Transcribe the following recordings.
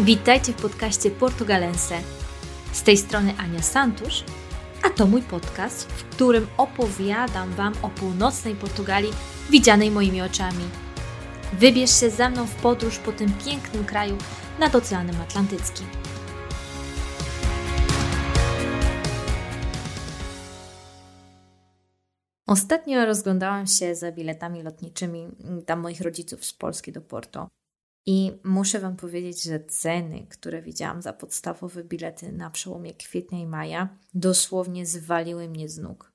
Witajcie w podcaście Portugalense. Z tej strony Ania Santusz, a to mój podcast, w którym opowiadam Wam o północnej Portugalii widzianej moimi oczami. Wybierz się ze mną w podróż po tym pięknym kraju nad Oceanem Atlantyckim. Ostatnio rozglądałam się za biletami lotniczymi dla moich rodziców z Polski do Porto. I muszę Wam powiedzieć, że ceny, które widziałam za podstawowe bilety na przełomie kwietnia i maja, dosłownie zwaliły mnie z nóg.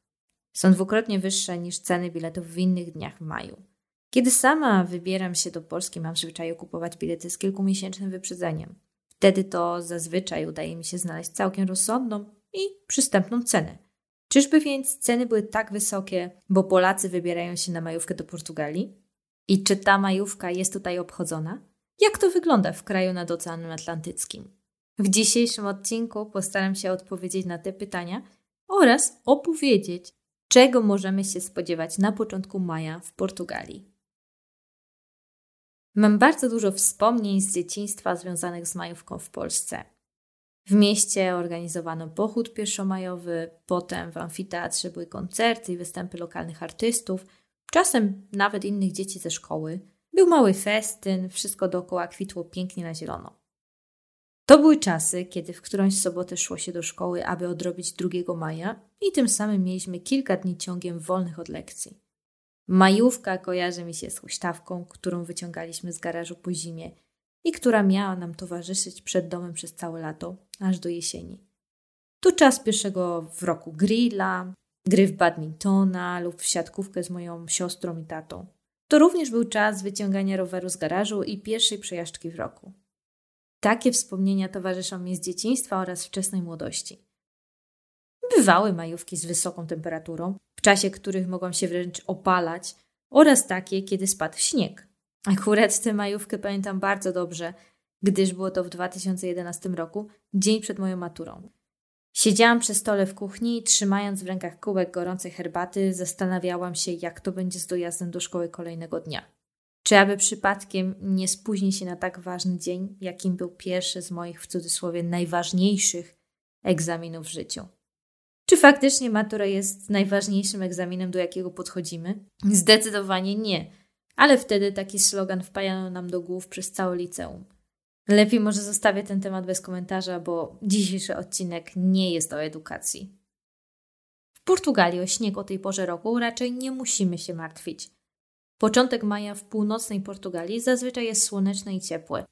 Są dwukrotnie wyższe niż ceny biletów w innych dniach w maju. Kiedy sama wybieram się do Polski, mam w zwyczaju kupować bilety z kilkumiesięcznym wyprzedzeniem. Wtedy to zazwyczaj udaje mi się znaleźć całkiem rozsądną i przystępną cenę. Czyżby więc ceny były tak wysokie, bo Polacy wybierają się na majówkę do Portugalii? I czy ta majówka jest tutaj obchodzona? Jak to wygląda w kraju nad Oceanem Atlantyckim? W dzisiejszym odcinku postaram się odpowiedzieć na te pytania oraz opowiedzieć, czego możemy się spodziewać na początku maja w Portugalii. Mam bardzo dużo wspomnień z dzieciństwa związanych z majówką w Polsce. W mieście organizowano pochód pierwszomajowy, potem w amfiteatrze były koncerty i występy lokalnych artystów, czasem nawet innych dzieci ze szkoły. Był mały festyn, wszystko dookoła kwitło pięknie na zielono. To były czasy, kiedy w którąś sobotę szło się do szkoły, aby odrobić 2 maja i tym samym mieliśmy kilka dni ciągiem wolnych od lekcji. Majówka kojarzy mi się z huśtawką, którą wyciągaliśmy z garażu po zimie i która miała nam towarzyszyć przed domem przez całe lato, aż do jesieni. To czas pierwszego w roku grilla, gry w badmintona lub w siatkówkę z moją siostrą i tatą. To również był czas wyciągania roweru z garażu i pierwszej przejażdżki w roku. Takie wspomnienia towarzyszą mi z dzieciństwa oraz wczesnej młodości. Bywały majówki z wysoką temperaturą, w czasie których mogłam się wręcz opalać, oraz takie, kiedy spadł śnieg. Akurat tę majówkę pamiętam bardzo dobrze, gdyż było to w 2011 roku, dzień przed moją maturą. Siedziałam przy stole w kuchni trzymając w rękach kubek gorącej herbaty, zastanawiałam się, jak to będzie z dojazdem do szkoły kolejnego dnia. Czy aby przypadkiem nie spóźni się na tak ważny dzień, jakim był pierwszy z moich w cudzysłowie najważniejszych egzaminów w życiu? Czy faktycznie matura jest najważniejszym egzaminem, do jakiego podchodzimy? Zdecydowanie nie, ale wtedy taki slogan wpajano nam do głów przez całe liceum. Lepiej może zostawię ten temat bez komentarza, bo dzisiejszy odcinek nie jest o edukacji. W Portugalii o śnieg o tej porze roku raczej nie musimy się martwić. Początek maja w północnej Portugalii zazwyczaj jest słoneczny i ciepły.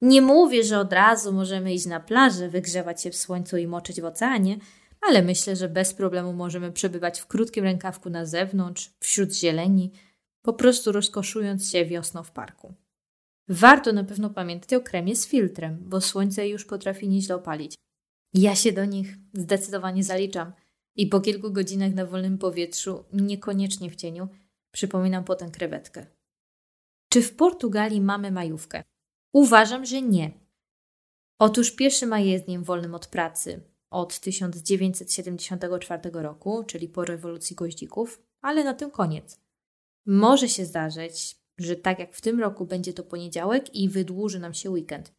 Nie mówię, że od razu możemy iść na plażę, wygrzewać się w słońcu i moczyć w oceanie, ale myślę, że bez problemu możemy przebywać w krótkim rękawku na zewnątrz, wśród zieleni, po prostu rozkoszując się wiosną w parku. Warto na pewno pamiętać o kremie z filtrem, bo słońce już potrafi nieźle opalić. Ja się do nich zdecydowanie zaliczam i po kilku godzinach na wolnym powietrzu, niekoniecznie w cieniu, przypominam potem krewetkę. Czy w Portugalii mamy majówkę? Uważam, że nie. Otóż 1 maj jest dniem wolnym od pracy od 1974 roku, czyli po rewolucji goździków, ale na tym koniec. Może się zdarzyć, że tak jak w tym roku będzie to poniedziałek i wydłuży nam się weekend.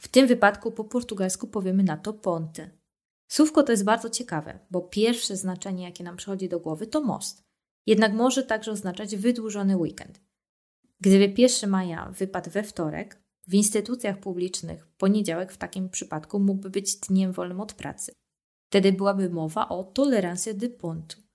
W tym wypadku po portugalsku powiemy na to ponte. Słówko to jest bardzo ciekawe, bo pierwsze znaczenie, jakie nam przychodzi do głowy, to most. Jednak może także oznaczać wydłużony weekend. Gdyby 1 maja wypadł we wtorek, w instytucjach publicznych poniedziałek w takim przypadku mógłby być dniem wolnym od pracy. Wtedy byłaby mowa o tolerancję de pontu.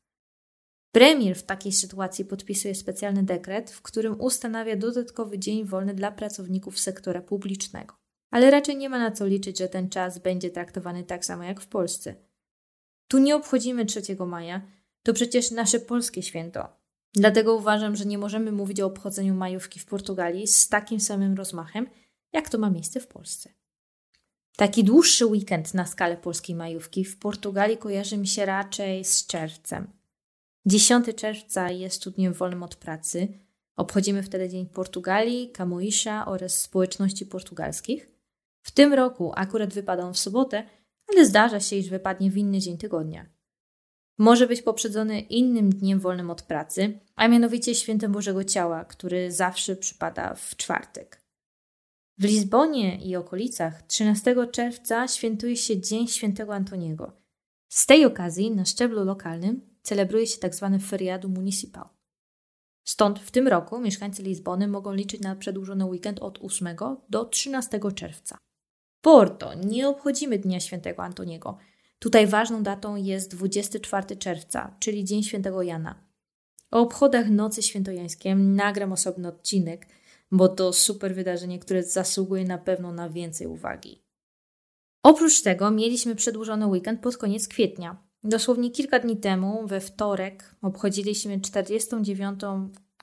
Premier w takiej sytuacji podpisuje specjalny dekret, w którym ustanawia dodatkowy dzień wolny dla pracowników sektora publicznego. Ale raczej nie ma na co liczyć, że ten czas będzie traktowany tak samo jak w Polsce. Tu nie obchodzimy 3 maja, to przecież nasze polskie święto. Dlatego uważam, że nie możemy mówić o obchodzeniu majówki w Portugalii z takim samym rozmachem, jak to ma miejsce w Polsce. Taki dłuższy weekend na skalę polskiej majówki w Portugalii kojarzy mi się raczej z czerwcem. 10 czerwca jest tu dniem wolnym od pracy. Obchodzimy wtedy Dzień Portugalii, Camoisza oraz społeczności portugalskich. W tym roku akurat wypada on w sobotę, ale zdarza się, iż wypadnie w inny dzień tygodnia. Może być poprzedzony innym dniem wolnym od pracy, a mianowicie Świętem Bożego Ciała, który zawsze przypada w czwartek. W Lizbonie i okolicach 13 czerwca świętuje się Dzień Świętego Antoniego. Z tej okazji na szczeblu lokalnym celebruje się tzw. Tak feriado municipal. Stąd w tym roku mieszkańcy Lizbony mogą liczyć na przedłużony weekend od 8 do 13 czerwca. Porto nie obchodzimy Dnia Świętego Antoniego. Tutaj ważną datą jest 24 czerwca, czyli Dzień Świętego Jana. O obchodach Nocy Świętojańskiej nagram osobny odcinek, bo to super wydarzenie, które zasługuje na pewno na więcej uwagi. Oprócz tego mieliśmy przedłużony weekend pod koniec kwietnia. Dosłownie kilka dni temu, we wtorek, obchodziliśmy 49.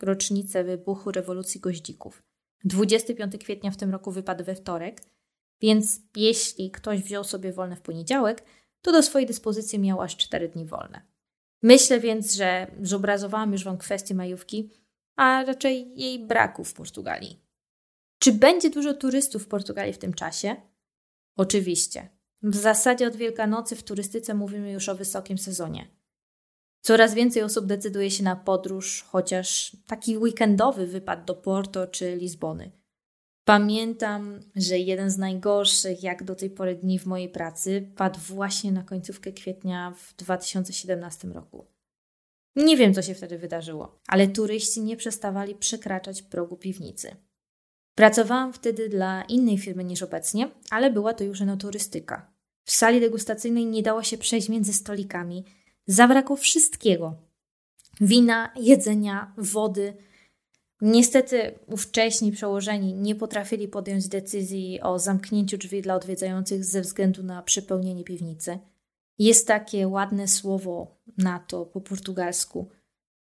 rocznicę wybuchu rewolucji goździków. 25 kwietnia w tym roku wypadł we wtorek, więc jeśli ktoś wziął sobie wolne w poniedziałek, to do swojej dyspozycji miał aż 4 dni wolne. Myślę więc, że zobrazowałam już Wam kwestię majówki, a raczej jej braku w Portugalii. Czy będzie dużo turystów w Portugalii w tym czasie? Oczywiście. W zasadzie od Wielkanocy w turystyce mówimy już o wysokim sezonie. Coraz więcej osób decyduje się na podróż, chociaż taki weekendowy wypad do Porto czy Lizbony. Pamiętam, że jeden z najgorszych jak do tej pory dni w mojej pracy padł właśnie na końcówkę kwietnia w 2017 roku. Nie wiem, co się wtedy wydarzyło, ale turyści nie przestawali przekraczać progu piwnicy. Pracowałam wtedy dla innej firmy niż obecnie, ale była to już enoturystyka. W sali degustacyjnej nie dało się przejść między stolikami. Zabrakło wszystkiego: wina, jedzenia, wody. Niestety ówcześni przełożeni nie potrafili podjąć decyzji o zamknięciu drzwi dla odwiedzających ze względu na przepełnienie piwnicy. Jest takie ładne słowo na to po portugalsku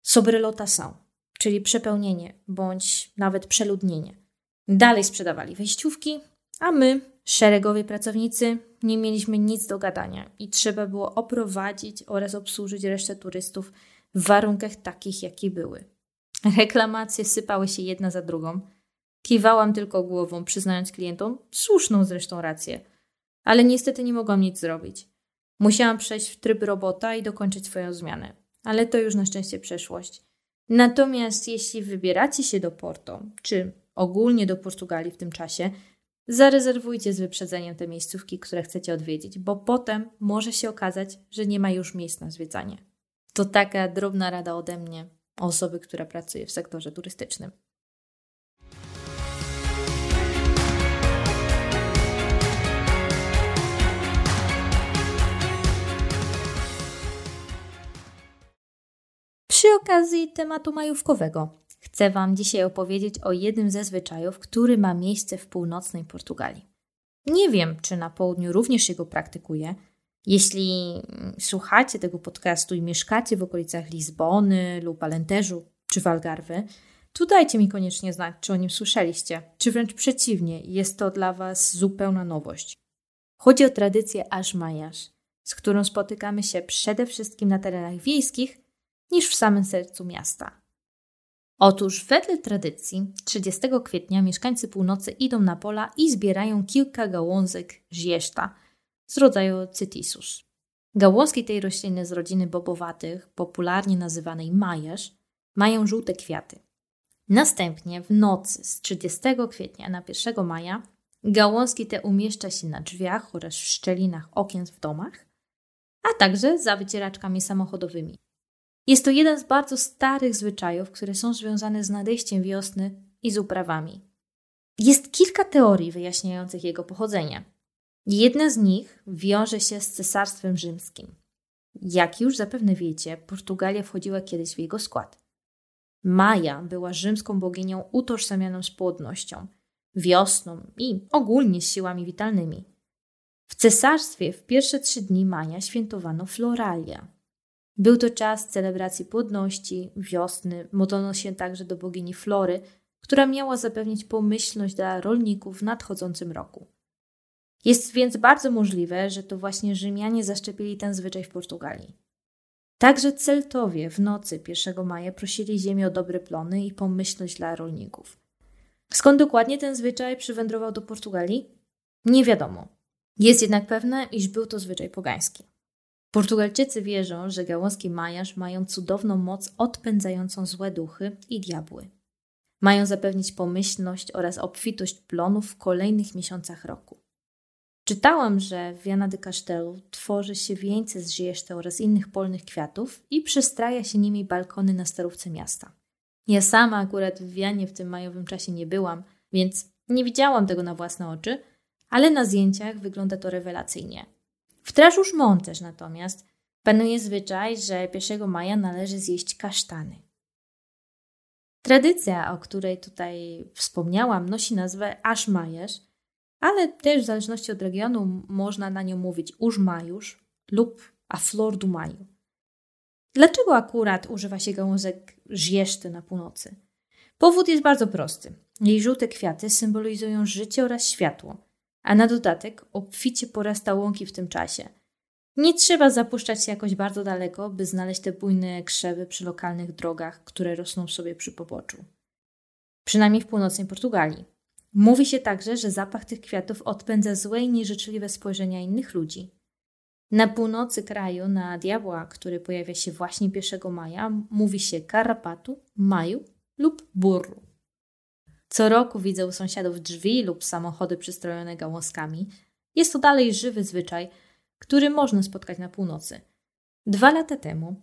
sobrelotação, czyli przepełnienie bądź nawet przeludnienie. Dalej sprzedawali wejściówki, a my, szeregowi pracownicy, nie mieliśmy nic do gadania i trzeba było oprowadzić oraz obsłużyć resztę turystów w warunkach takich, jakie były. Reklamacje sypały się jedna za drugą. Kiwałam tylko głową, przyznając klientom słuszną zresztą rację, ale niestety nie mogłam nic zrobić. Musiałam przejść w tryb robota i dokończyć swoją zmianę, ale to już na szczęście przeszłość. Natomiast jeśli wybieracie się do Porto, czy ogólnie do Portugalii w tym czasie, zarezerwujcie z wyprzedzeniem te miejscówki, które chcecie odwiedzić, bo potem może się okazać, że nie ma już miejsc na zwiedzanie. To taka drobna rada ode mnie, osoby, która pracuje w sektorze turystycznym. Przy okazji tematu majówkowego chcę Wam dzisiaj opowiedzieć o jednym ze zwyczajów, który ma miejsce w północnej Portugalii. Nie wiem, czy na południu również się go praktykuje. Jeśli słuchacie tego podcastu i mieszkacie w okolicach Lizbony lub Alenteżu czy Walgarwy, to dajcie mi koniecznie znać, czy o nim słyszeliście, czy wręcz przeciwnie, jest to dla Was zupełna nowość. Chodzi o tradycję Ażmajasz, z którą spotykamy się przede wszystkim na terenach wiejskich niż w samym sercu miasta. Otóż wedle tradycji 30 kwietnia mieszkańcy północy idą na pola i zbierają kilka gałązek zieszta z rodzaju cytisus. Gałązki tej rośliny z rodziny bobowatych, popularnie nazywanej majerz, mają żółte kwiaty. Następnie w nocy z 30 kwietnia na 1 maja gałązki te umieszcza się na drzwiach oraz w szczelinach okien w domach, a także za wycieraczkami samochodowymi. Jest to jeden z bardzo starych zwyczajów, które są związane z nadejściem wiosny i z uprawami. Jest kilka teorii wyjaśniających jego pochodzenie. Jedna z nich wiąże się z Cesarstwem Rzymskim. Jak już zapewne wiecie, Portugalia wchodziła kiedyś w jego skład. Maja była rzymską boginią utożsamianą z płodnością, wiosną i ogólnie z siłami witalnymi. W cesarstwie w pierwsze trzy dni maja świętowano Floralia, był to czas celebracji płodności, wiosny, modlono się także do bogini Flory, która miała zapewnić pomyślność dla rolników w nadchodzącym roku. Jest więc bardzo możliwe, że to właśnie Rzymianie zaszczepili ten zwyczaj w Portugalii. Także Celtowie w nocy 1 maja prosili ziemię o dobre plony i pomyślność dla rolników. Skąd dokładnie ten zwyczaj przywędrował do Portugalii? Nie wiadomo. Jest jednak pewne, iż był to zwyczaj pogański. Portugalczycy wierzą, że gałązki majarz mają cudowną moc odpędzającą złe duchy i diabły. Mają zapewnić pomyślność oraz obfitość plonów w kolejnych miesiącach roku. Czytałam, że w Viana de Castelo tworzy się wieńce z zieszty oraz innych polnych kwiatów i przystraja się nimi balkony na starówce miasta. Ja sama akurat w Wianie w tym majowym czasie nie byłam, więc nie widziałam tego na własne oczy, ale na zdjęciach wygląda to rewelacyjnie. W Traszusz Monteż natomiast panuje zwyczaj, że 1 maja należy zjeść kasztany. Tradycja, o której tutaj wspomniałam, nosi nazwę Aszmajesz, ale też w zależności od regionu można na nią mówić Użmajusz lub a flor du maju. Dlaczego akurat używa się gałązek żieszty na północy? Powód jest bardzo prosty. Jej żółte kwiaty symbolizują życie oraz światło, a na dodatek obficie porasta łąki w tym czasie. Nie trzeba zapuszczać się jakoś bardzo daleko, by znaleźć te bujne krzewy przy lokalnych drogach, które rosną sobie przy poboczu. Przynajmniej w północnej Portugalii. Mówi się także, że zapach tych kwiatów odpędza złe i nieżyczliwe spojrzenia innych ludzi. Na północy kraju, na diabła, który pojawia się właśnie 1 maja, mówi się karapatu, maju lub burru. Co roku widzę u sąsiadów drzwi lub samochody przystrojone gałązkami. Jest to dalej żywy zwyczaj, który można spotkać na północy. Dwa lata temu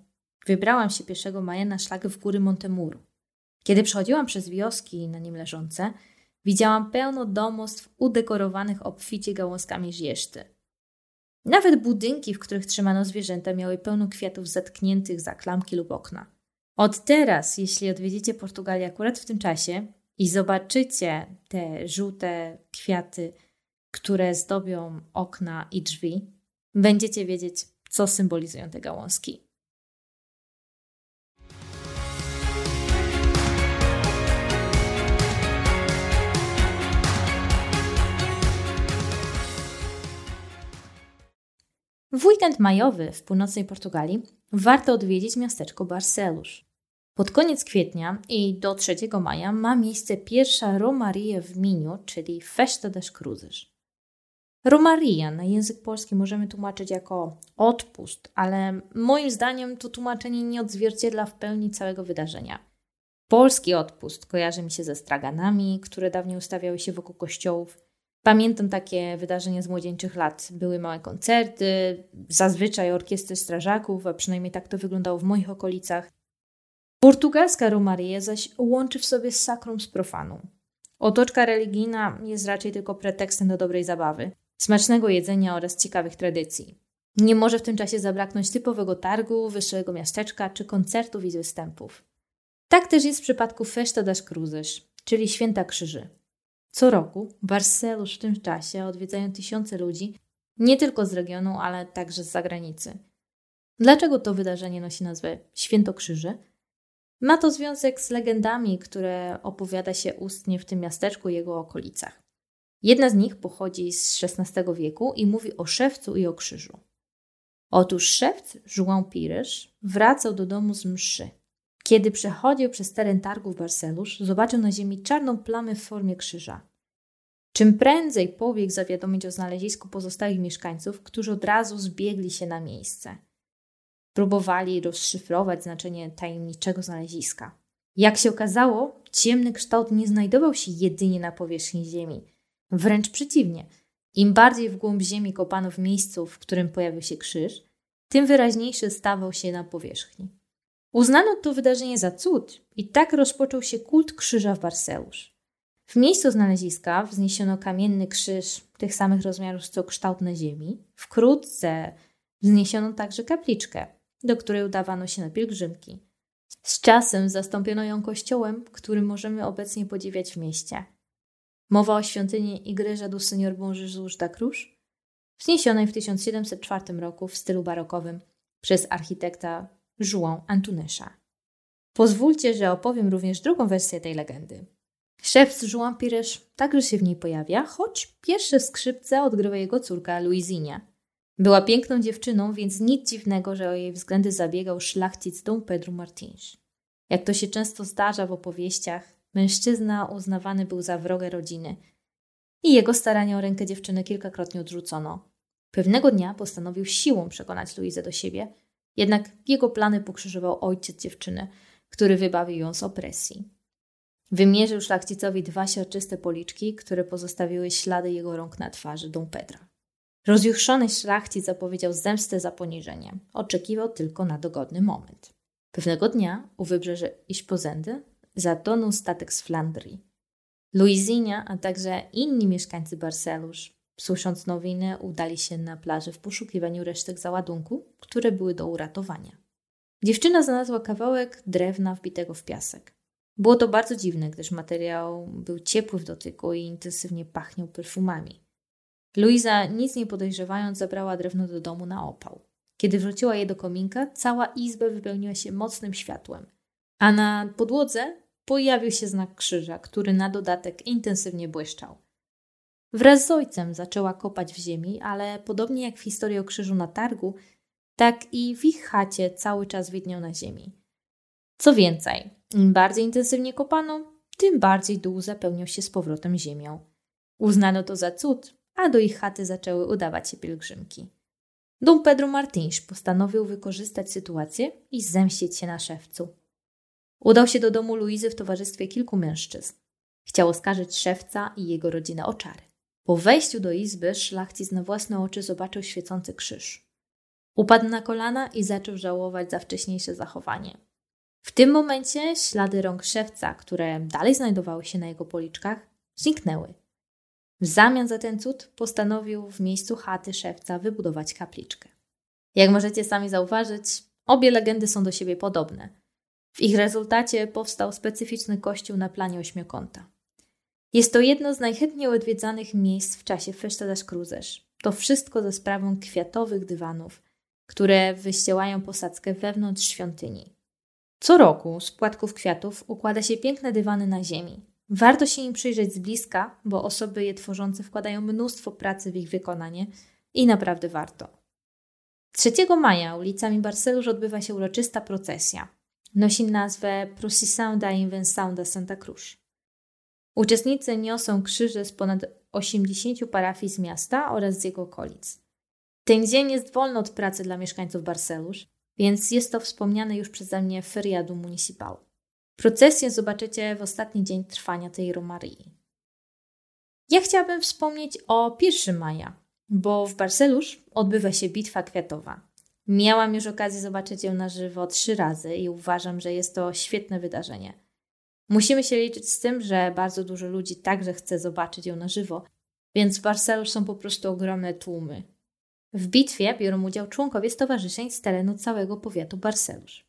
wybrałam się 1 maja na szlak w góry Montemuru. Kiedy przechodziłam przez wioski na nim leżące, widziałam pełno domostw udekorowanych obficie gałązkami zieszty. Nawet budynki, w których trzymano zwierzęta, miały pełno kwiatów zatkniętych za klamki lub okna. Od teraz, jeśli odwiedzicie Portugalię akurat w tym czasie i zobaczycie te żółte kwiaty, które zdobią okna i drzwi, będziecie wiedzieć, co symbolizują te gałązki. W weekend majowy w północnej Portugalii warto odwiedzić miasteczko Barcelusz. Pod koniec kwietnia i do 3 maja ma miejsce pierwsza Romaria w Miniu, czyli Festa das Cruzes. Romaria na język polski możemy tłumaczyć jako odpust, ale moim zdaniem to tłumaczenie nie odzwierciedla w pełni całego wydarzenia. Polski odpust kojarzy mi się ze straganami, które dawniej ustawiały się wokół kościołów, Pamiętam takie wydarzenia z młodzieńczych lat. Były małe koncerty, zazwyczaj orkiestry strażaków, a przynajmniej tak to wyglądało w moich okolicach. Portugalska Romaria zaś łączy w sobie sakrum z profaną. Otoczka religijna jest raczej tylko pretekstem do dobrej zabawy, smacznego jedzenia oraz ciekawych tradycji. Nie może w tym czasie zabraknąć typowego targu, wyższego miasteczka czy koncertów i występów. Tak też jest w przypadku Festa das Cruzes, czyli Święta Krzyży. Co roku Barcelusz w tym czasie odwiedzają tysiące ludzi, nie tylko z regionu, ale także z zagranicy. Dlaczego to wydarzenie nosi nazwę Święto Krzyży? Ma to związek z legendami, które opowiada się ustnie w tym miasteczku i jego okolicach. Jedna z nich pochodzi z XVI wieku i mówi o szewcu i o krzyżu. Otóż szewc, João Pires, wracał do domu z mszy. Kiedy przechodził przez teren targów Barcelusz, zobaczył na ziemi czarną plamę w formie krzyża. Czym prędzej pobiegł zawiadomić o znalezisku pozostałych mieszkańców, którzy od razu zbiegli się na miejsce. Próbowali rozszyfrować znaczenie tajemniczego znaleziska. Jak się okazało, ciemny kształt nie znajdował się jedynie na powierzchni Ziemi. Wręcz przeciwnie. Im bardziej w głąb Ziemi kopano w miejscu, w którym pojawił się krzyż, tym wyraźniejszy stawał się na powierzchni. Uznano to wydarzenie za cud i tak rozpoczął się kult krzyża w Barcelusz. W miejscu znaleziska wzniesiono kamienny krzyż tych samych rozmiarów co kształt na ziemi. Wkrótce wzniesiono także kapliczkę, do której udawano się na pielgrzymki. Z czasem zastąpiono ją kościołem, który możemy obecnie podziwiać w mieście. Mowa o świątyni Igreja do Senhor Bom Jesus da Cruz, wzniesionej w 1704 roku w stylu barokowym przez architekta João Antunesza. Pozwólcie, że opowiem również drugą wersję tej legendy. Szef João Pires także się w niej pojawia, choć pierwsze skrzypce odgrywa jego córka Luizinia. Była piękną dziewczyną, więc nic dziwnego, że o jej względy zabiegał szlachcic Dom Pedro Martins. Jak to się często zdarza w opowieściach, mężczyzna uznawany był za wrogę rodziny i jego starania o rękę dziewczyny kilkakrotnie odrzucono. Pewnego dnia postanowił siłą przekonać Luizę do siebie, jednak jego plany pokrzyżował ojciec dziewczyny, który wybawił ją z opresji. Wymierzył szlachcicowi dwa siarczyste policzki, które pozostawiły ślady jego rąk na twarzy Dom Pedra. Rozjuchrzony szlachcic zapowiedział zemstę za poniżenie. Oczekiwał tylko na dogodny moment. Pewnego dnia u wybrzeży Iszpozendy zatonął statek z Flandrii. Luizinia, a także inni mieszkańcy Barcelusz, słysząc nowiny, udali się na plażę w poszukiwaniu resztek załadunku, które były do uratowania. Dziewczyna znalazła kawałek drewna wbitego w piasek. Było to bardzo dziwne, gdyż materiał był ciepły w dotyku i intensywnie pachniał perfumami. Luiza, nic nie podejrzewając, zabrała drewno do domu na opał. Kiedy wrzuciła je do kominka, cała izba wypełniła się mocnym światłem, a na podłodze pojawił się znak krzyża, który na dodatek intensywnie błyszczał. Wraz z ojcem zaczęła kopać w ziemi, ale podobnie jak w historii o krzyżu na targu, tak i w ich chacie cały czas widniał na ziemi. Co więcej, im bardziej intensywnie kopano, tym bardziej dół zapełniał się z powrotem ziemią. Uznano to za cud, a do ich chaty zaczęły udawać się pielgrzymki. Dom Pedro Martins postanowił wykorzystać sytuację i zemścić się na szewcu. Udał się do domu Luizy w towarzystwie kilku mężczyzn. Chciał oskarżyć szewca i jego rodzinę o czary. Po wejściu do izby szlachcic na własne oczy zobaczył świecący krzyż. Upadł na kolana i zaczął żałować za wcześniejsze zachowanie. W tym momencie ślady rąk szewca, które dalej znajdowały się na jego policzkach, zniknęły. W zamian za ten cud postanowił w miejscu chaty szewca wybudować kapliczkę. Jak możecie sami zauważyć, obie legendy są do siebie podobne. W ich rezultacie powstał specyficzny kościół na planie ośmiokąta. Jest to jedno z najchętniej odwiedzanych miejsc w czasie Festa das Cruzes. To wszystko ze sprawą kwiatowych dywanów, które wyściełają posadzkę wewnątrz świątyni. Co roku z płatków kwiatów układa się piękne dywany na ziemi. Warto się im przyjrzeć z bliska, bo osoby je tworzące wkładają mnóstwo pracy w ich wykonanie i naprawdę warto. 3 maja ulicami Barcelusz odbywa się uroczysta procesja. Nosi nazwę Procissão da Invenção da Santa Cruz. Uczestnicy niosą krzyże z ponad 80 parafii z miasta oraz z jego okolic. Ten dzień jest wolny od pracy dla mieszkańców Barcelusz, więc jest to wspomniane już przeze mnie feriadu municipal. Procesję zobaczycie w ostatni dzień trwania tej Romarii. Ja chciałabym wspomnieć o 1 maja, bo w Barcelusz odbywa się bitwa kwiatowa. Miałam już okazję zobaczyć ją na żywo trzy razy i uważam, że jest to świetne wydarzenie. Musimy się liczyć z tym, że bardzo dużo ludzi także chce zobaczyć ją na żywo, więc w Barcelusz są po prostu ogromne tłumy. W bitwie biorą udział członkowie stowarzyszeń z terenu całego powiatu Barcelusz.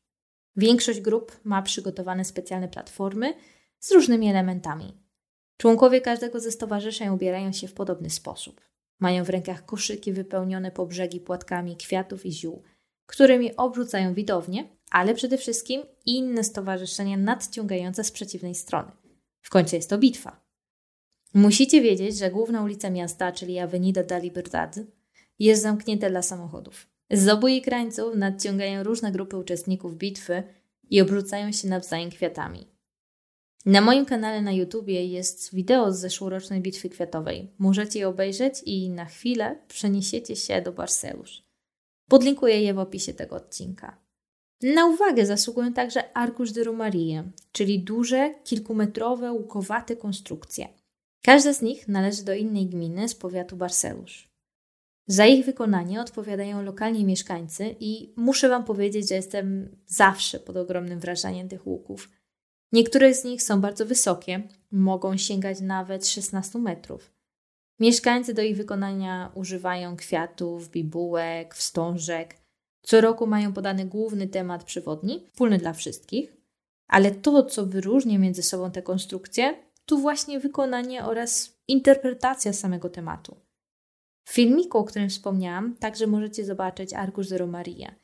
Większość grup ma przygotowane specjalne platformy z różnymi elementami. Członkowie każdego ze stowarzyszeń ubierają się w podobny sposób. Mają w rękach koszyki wypełnione po brzegi płatkami kwiatów i ziół, którymi obrzucają widownię, ale przede wszystkim inne stowarzyszenia nadciągające z przeciwnej strony. W końcu jest to bitwa. Musicie wiedzieć, że główna ulica miasta, czyli Avenida da Libertad, jest zamknięte dla samochodów. Z obu jej krańców nadciągają różne grupy uczestników bitwy i obrzucają się nawzajem kwiatami. Na moim kanale na YouTubie jest wideo z zeszłorocznej bitwy kwiatowej. Możecie je obejrzeć i na chwilę przeniesiecie się do Barcelusz. Podlinkuję je w opisie tego odcinka. Na uwagę zasługują także Arkusz de Romarie, czyli duże, kilkumetrowe, łukowate konstrukcje. Każda z nich należy do innej gminy z powiatu Barcelusz. Za ich wykonanie odpowiadają lokalni mieszkańcy i muszę Wam powiedzieć, że jestem zawsze pod ogromnym wrażeniem tych łuków. Niektóre z nich są bardzo wysokie, mogą sięgać nawet 16 metrów. Mieszkańcy do ich wykonania używają kwiatów, bibułek, wstążek. Co roku mają podany główny temat przewodni, wspólny dla wszystkich, ale to, co wyróżnia między sobą te konstrukcje, to właśnie wykonanie oraz interpretacja samego tematu. W filmiku, o którym wspomniałam, także możecie zobaczyć Arkusz Zero Maria.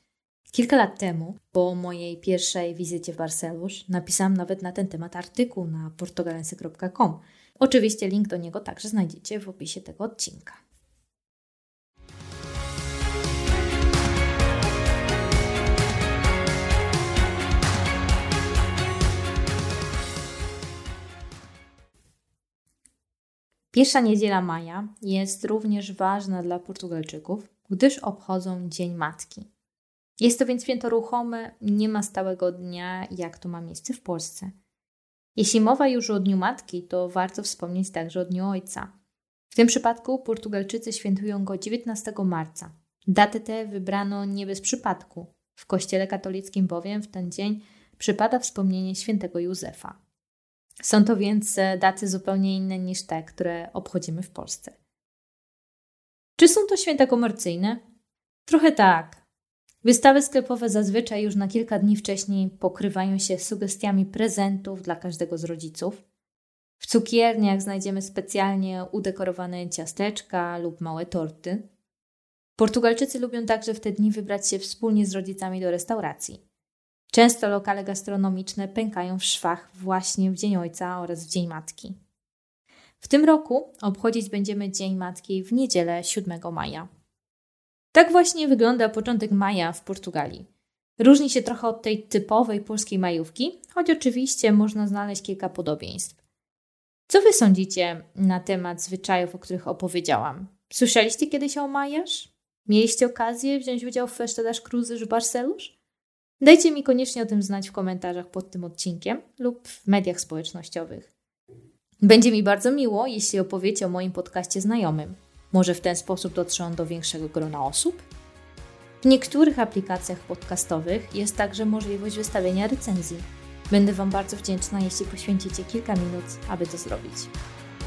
Kilka lat temu, po mojej pierwszej wizycie w Barcelusz, napisałam nawet na ten temat artykuł na portugalense.com. Oczywiście link do niego także znajdziecie w opisie tego odcinka. Pierwsza niedziela maja jest również ważna dla Portugalczyków, gdyż obchodzą Dzień Matki. Jest to więc święto ruchome, nie ma stałego dnia, jak to ma miejsce w Polsce. Jeśli mowa już o Dniu Matki, to warto wspomnieć także o Dniu Ojca. W tym przypadku Portugalczycy świętują go 19 marca. Datę tę wybrano nie bez przypadku. W Kościele katolickim bowiem w ten dzień przypada wspomnienie świętego Józefa. Są to więc e, daty zupełnie inne niż te, które obchodzimy w Polsce. Czy są to święta komercyjne? Trochę tak. Wystawy sklepowe zazwyczaj już na kilka dni wcześniej pokrywają się sugestiami prezentów dla każdego z rodziców. W cukierniach znajdziemy specjalnie udekorowane ciasteczka lub małe torty. Portugalczycy lubią także w te dni wybrać się wspólnie z rodzicami do restauracji. Często lokale gastronomiczne pękają w szwach właśnie w Dzień Ojca oraz w Dzień Matki. W tym roku obchodzić będziemy Dzień Matki w niedzielę 7 maja. Tak właśnie wygląda początek maja w Portugalii. Różni się trochę od tej typowej polskiej majówki, choć oczywiście można znaleźć kilka podobieństw. Co wy sądzicie na temat zwyczajów, o których opowiedziałam? Słyszeliście kiedyś o Majasz? Mieliście okazję wziąć udział w Festedasz Cruzyż w Barcelusz? Dajcie mi koniecznie o tym znać w komentarzach pod tym odcinkiem lub w mediach społecznościowych. Będzie mi bardzo miło, jeśli opowiecie o moim podcaście znajomym. Może w ten sposób dotrze on do większego grona osób? W niektórych aplikacjach podcastowych jest także możliwość wystawienia recenzji. Będę Wam bardzo wdzięczna, jeśli poświęcicie kilka minut, aby to zrobić.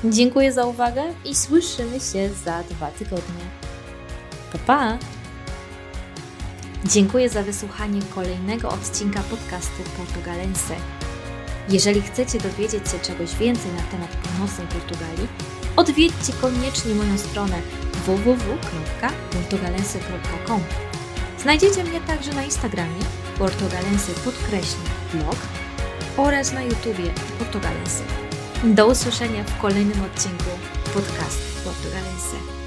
Dziękuję za uwagę i słyszymy się za dwa tygodnie. Pa, pa! Dziękuję za wysłuchanie kolejnego odcinka podcastu Portugalense. Jeżeli chcecie dowiedzieć się czegoś więcej na temat północnej Portugalii, odwiedźcie koniecznie moją stronę www.portugalense.com. Znajdziecie mnie także na Instagramie portugalense blog oraz na YouTubie Portugalense. Do usłyszenia w kolejnym odcinku podcastu Portugalense.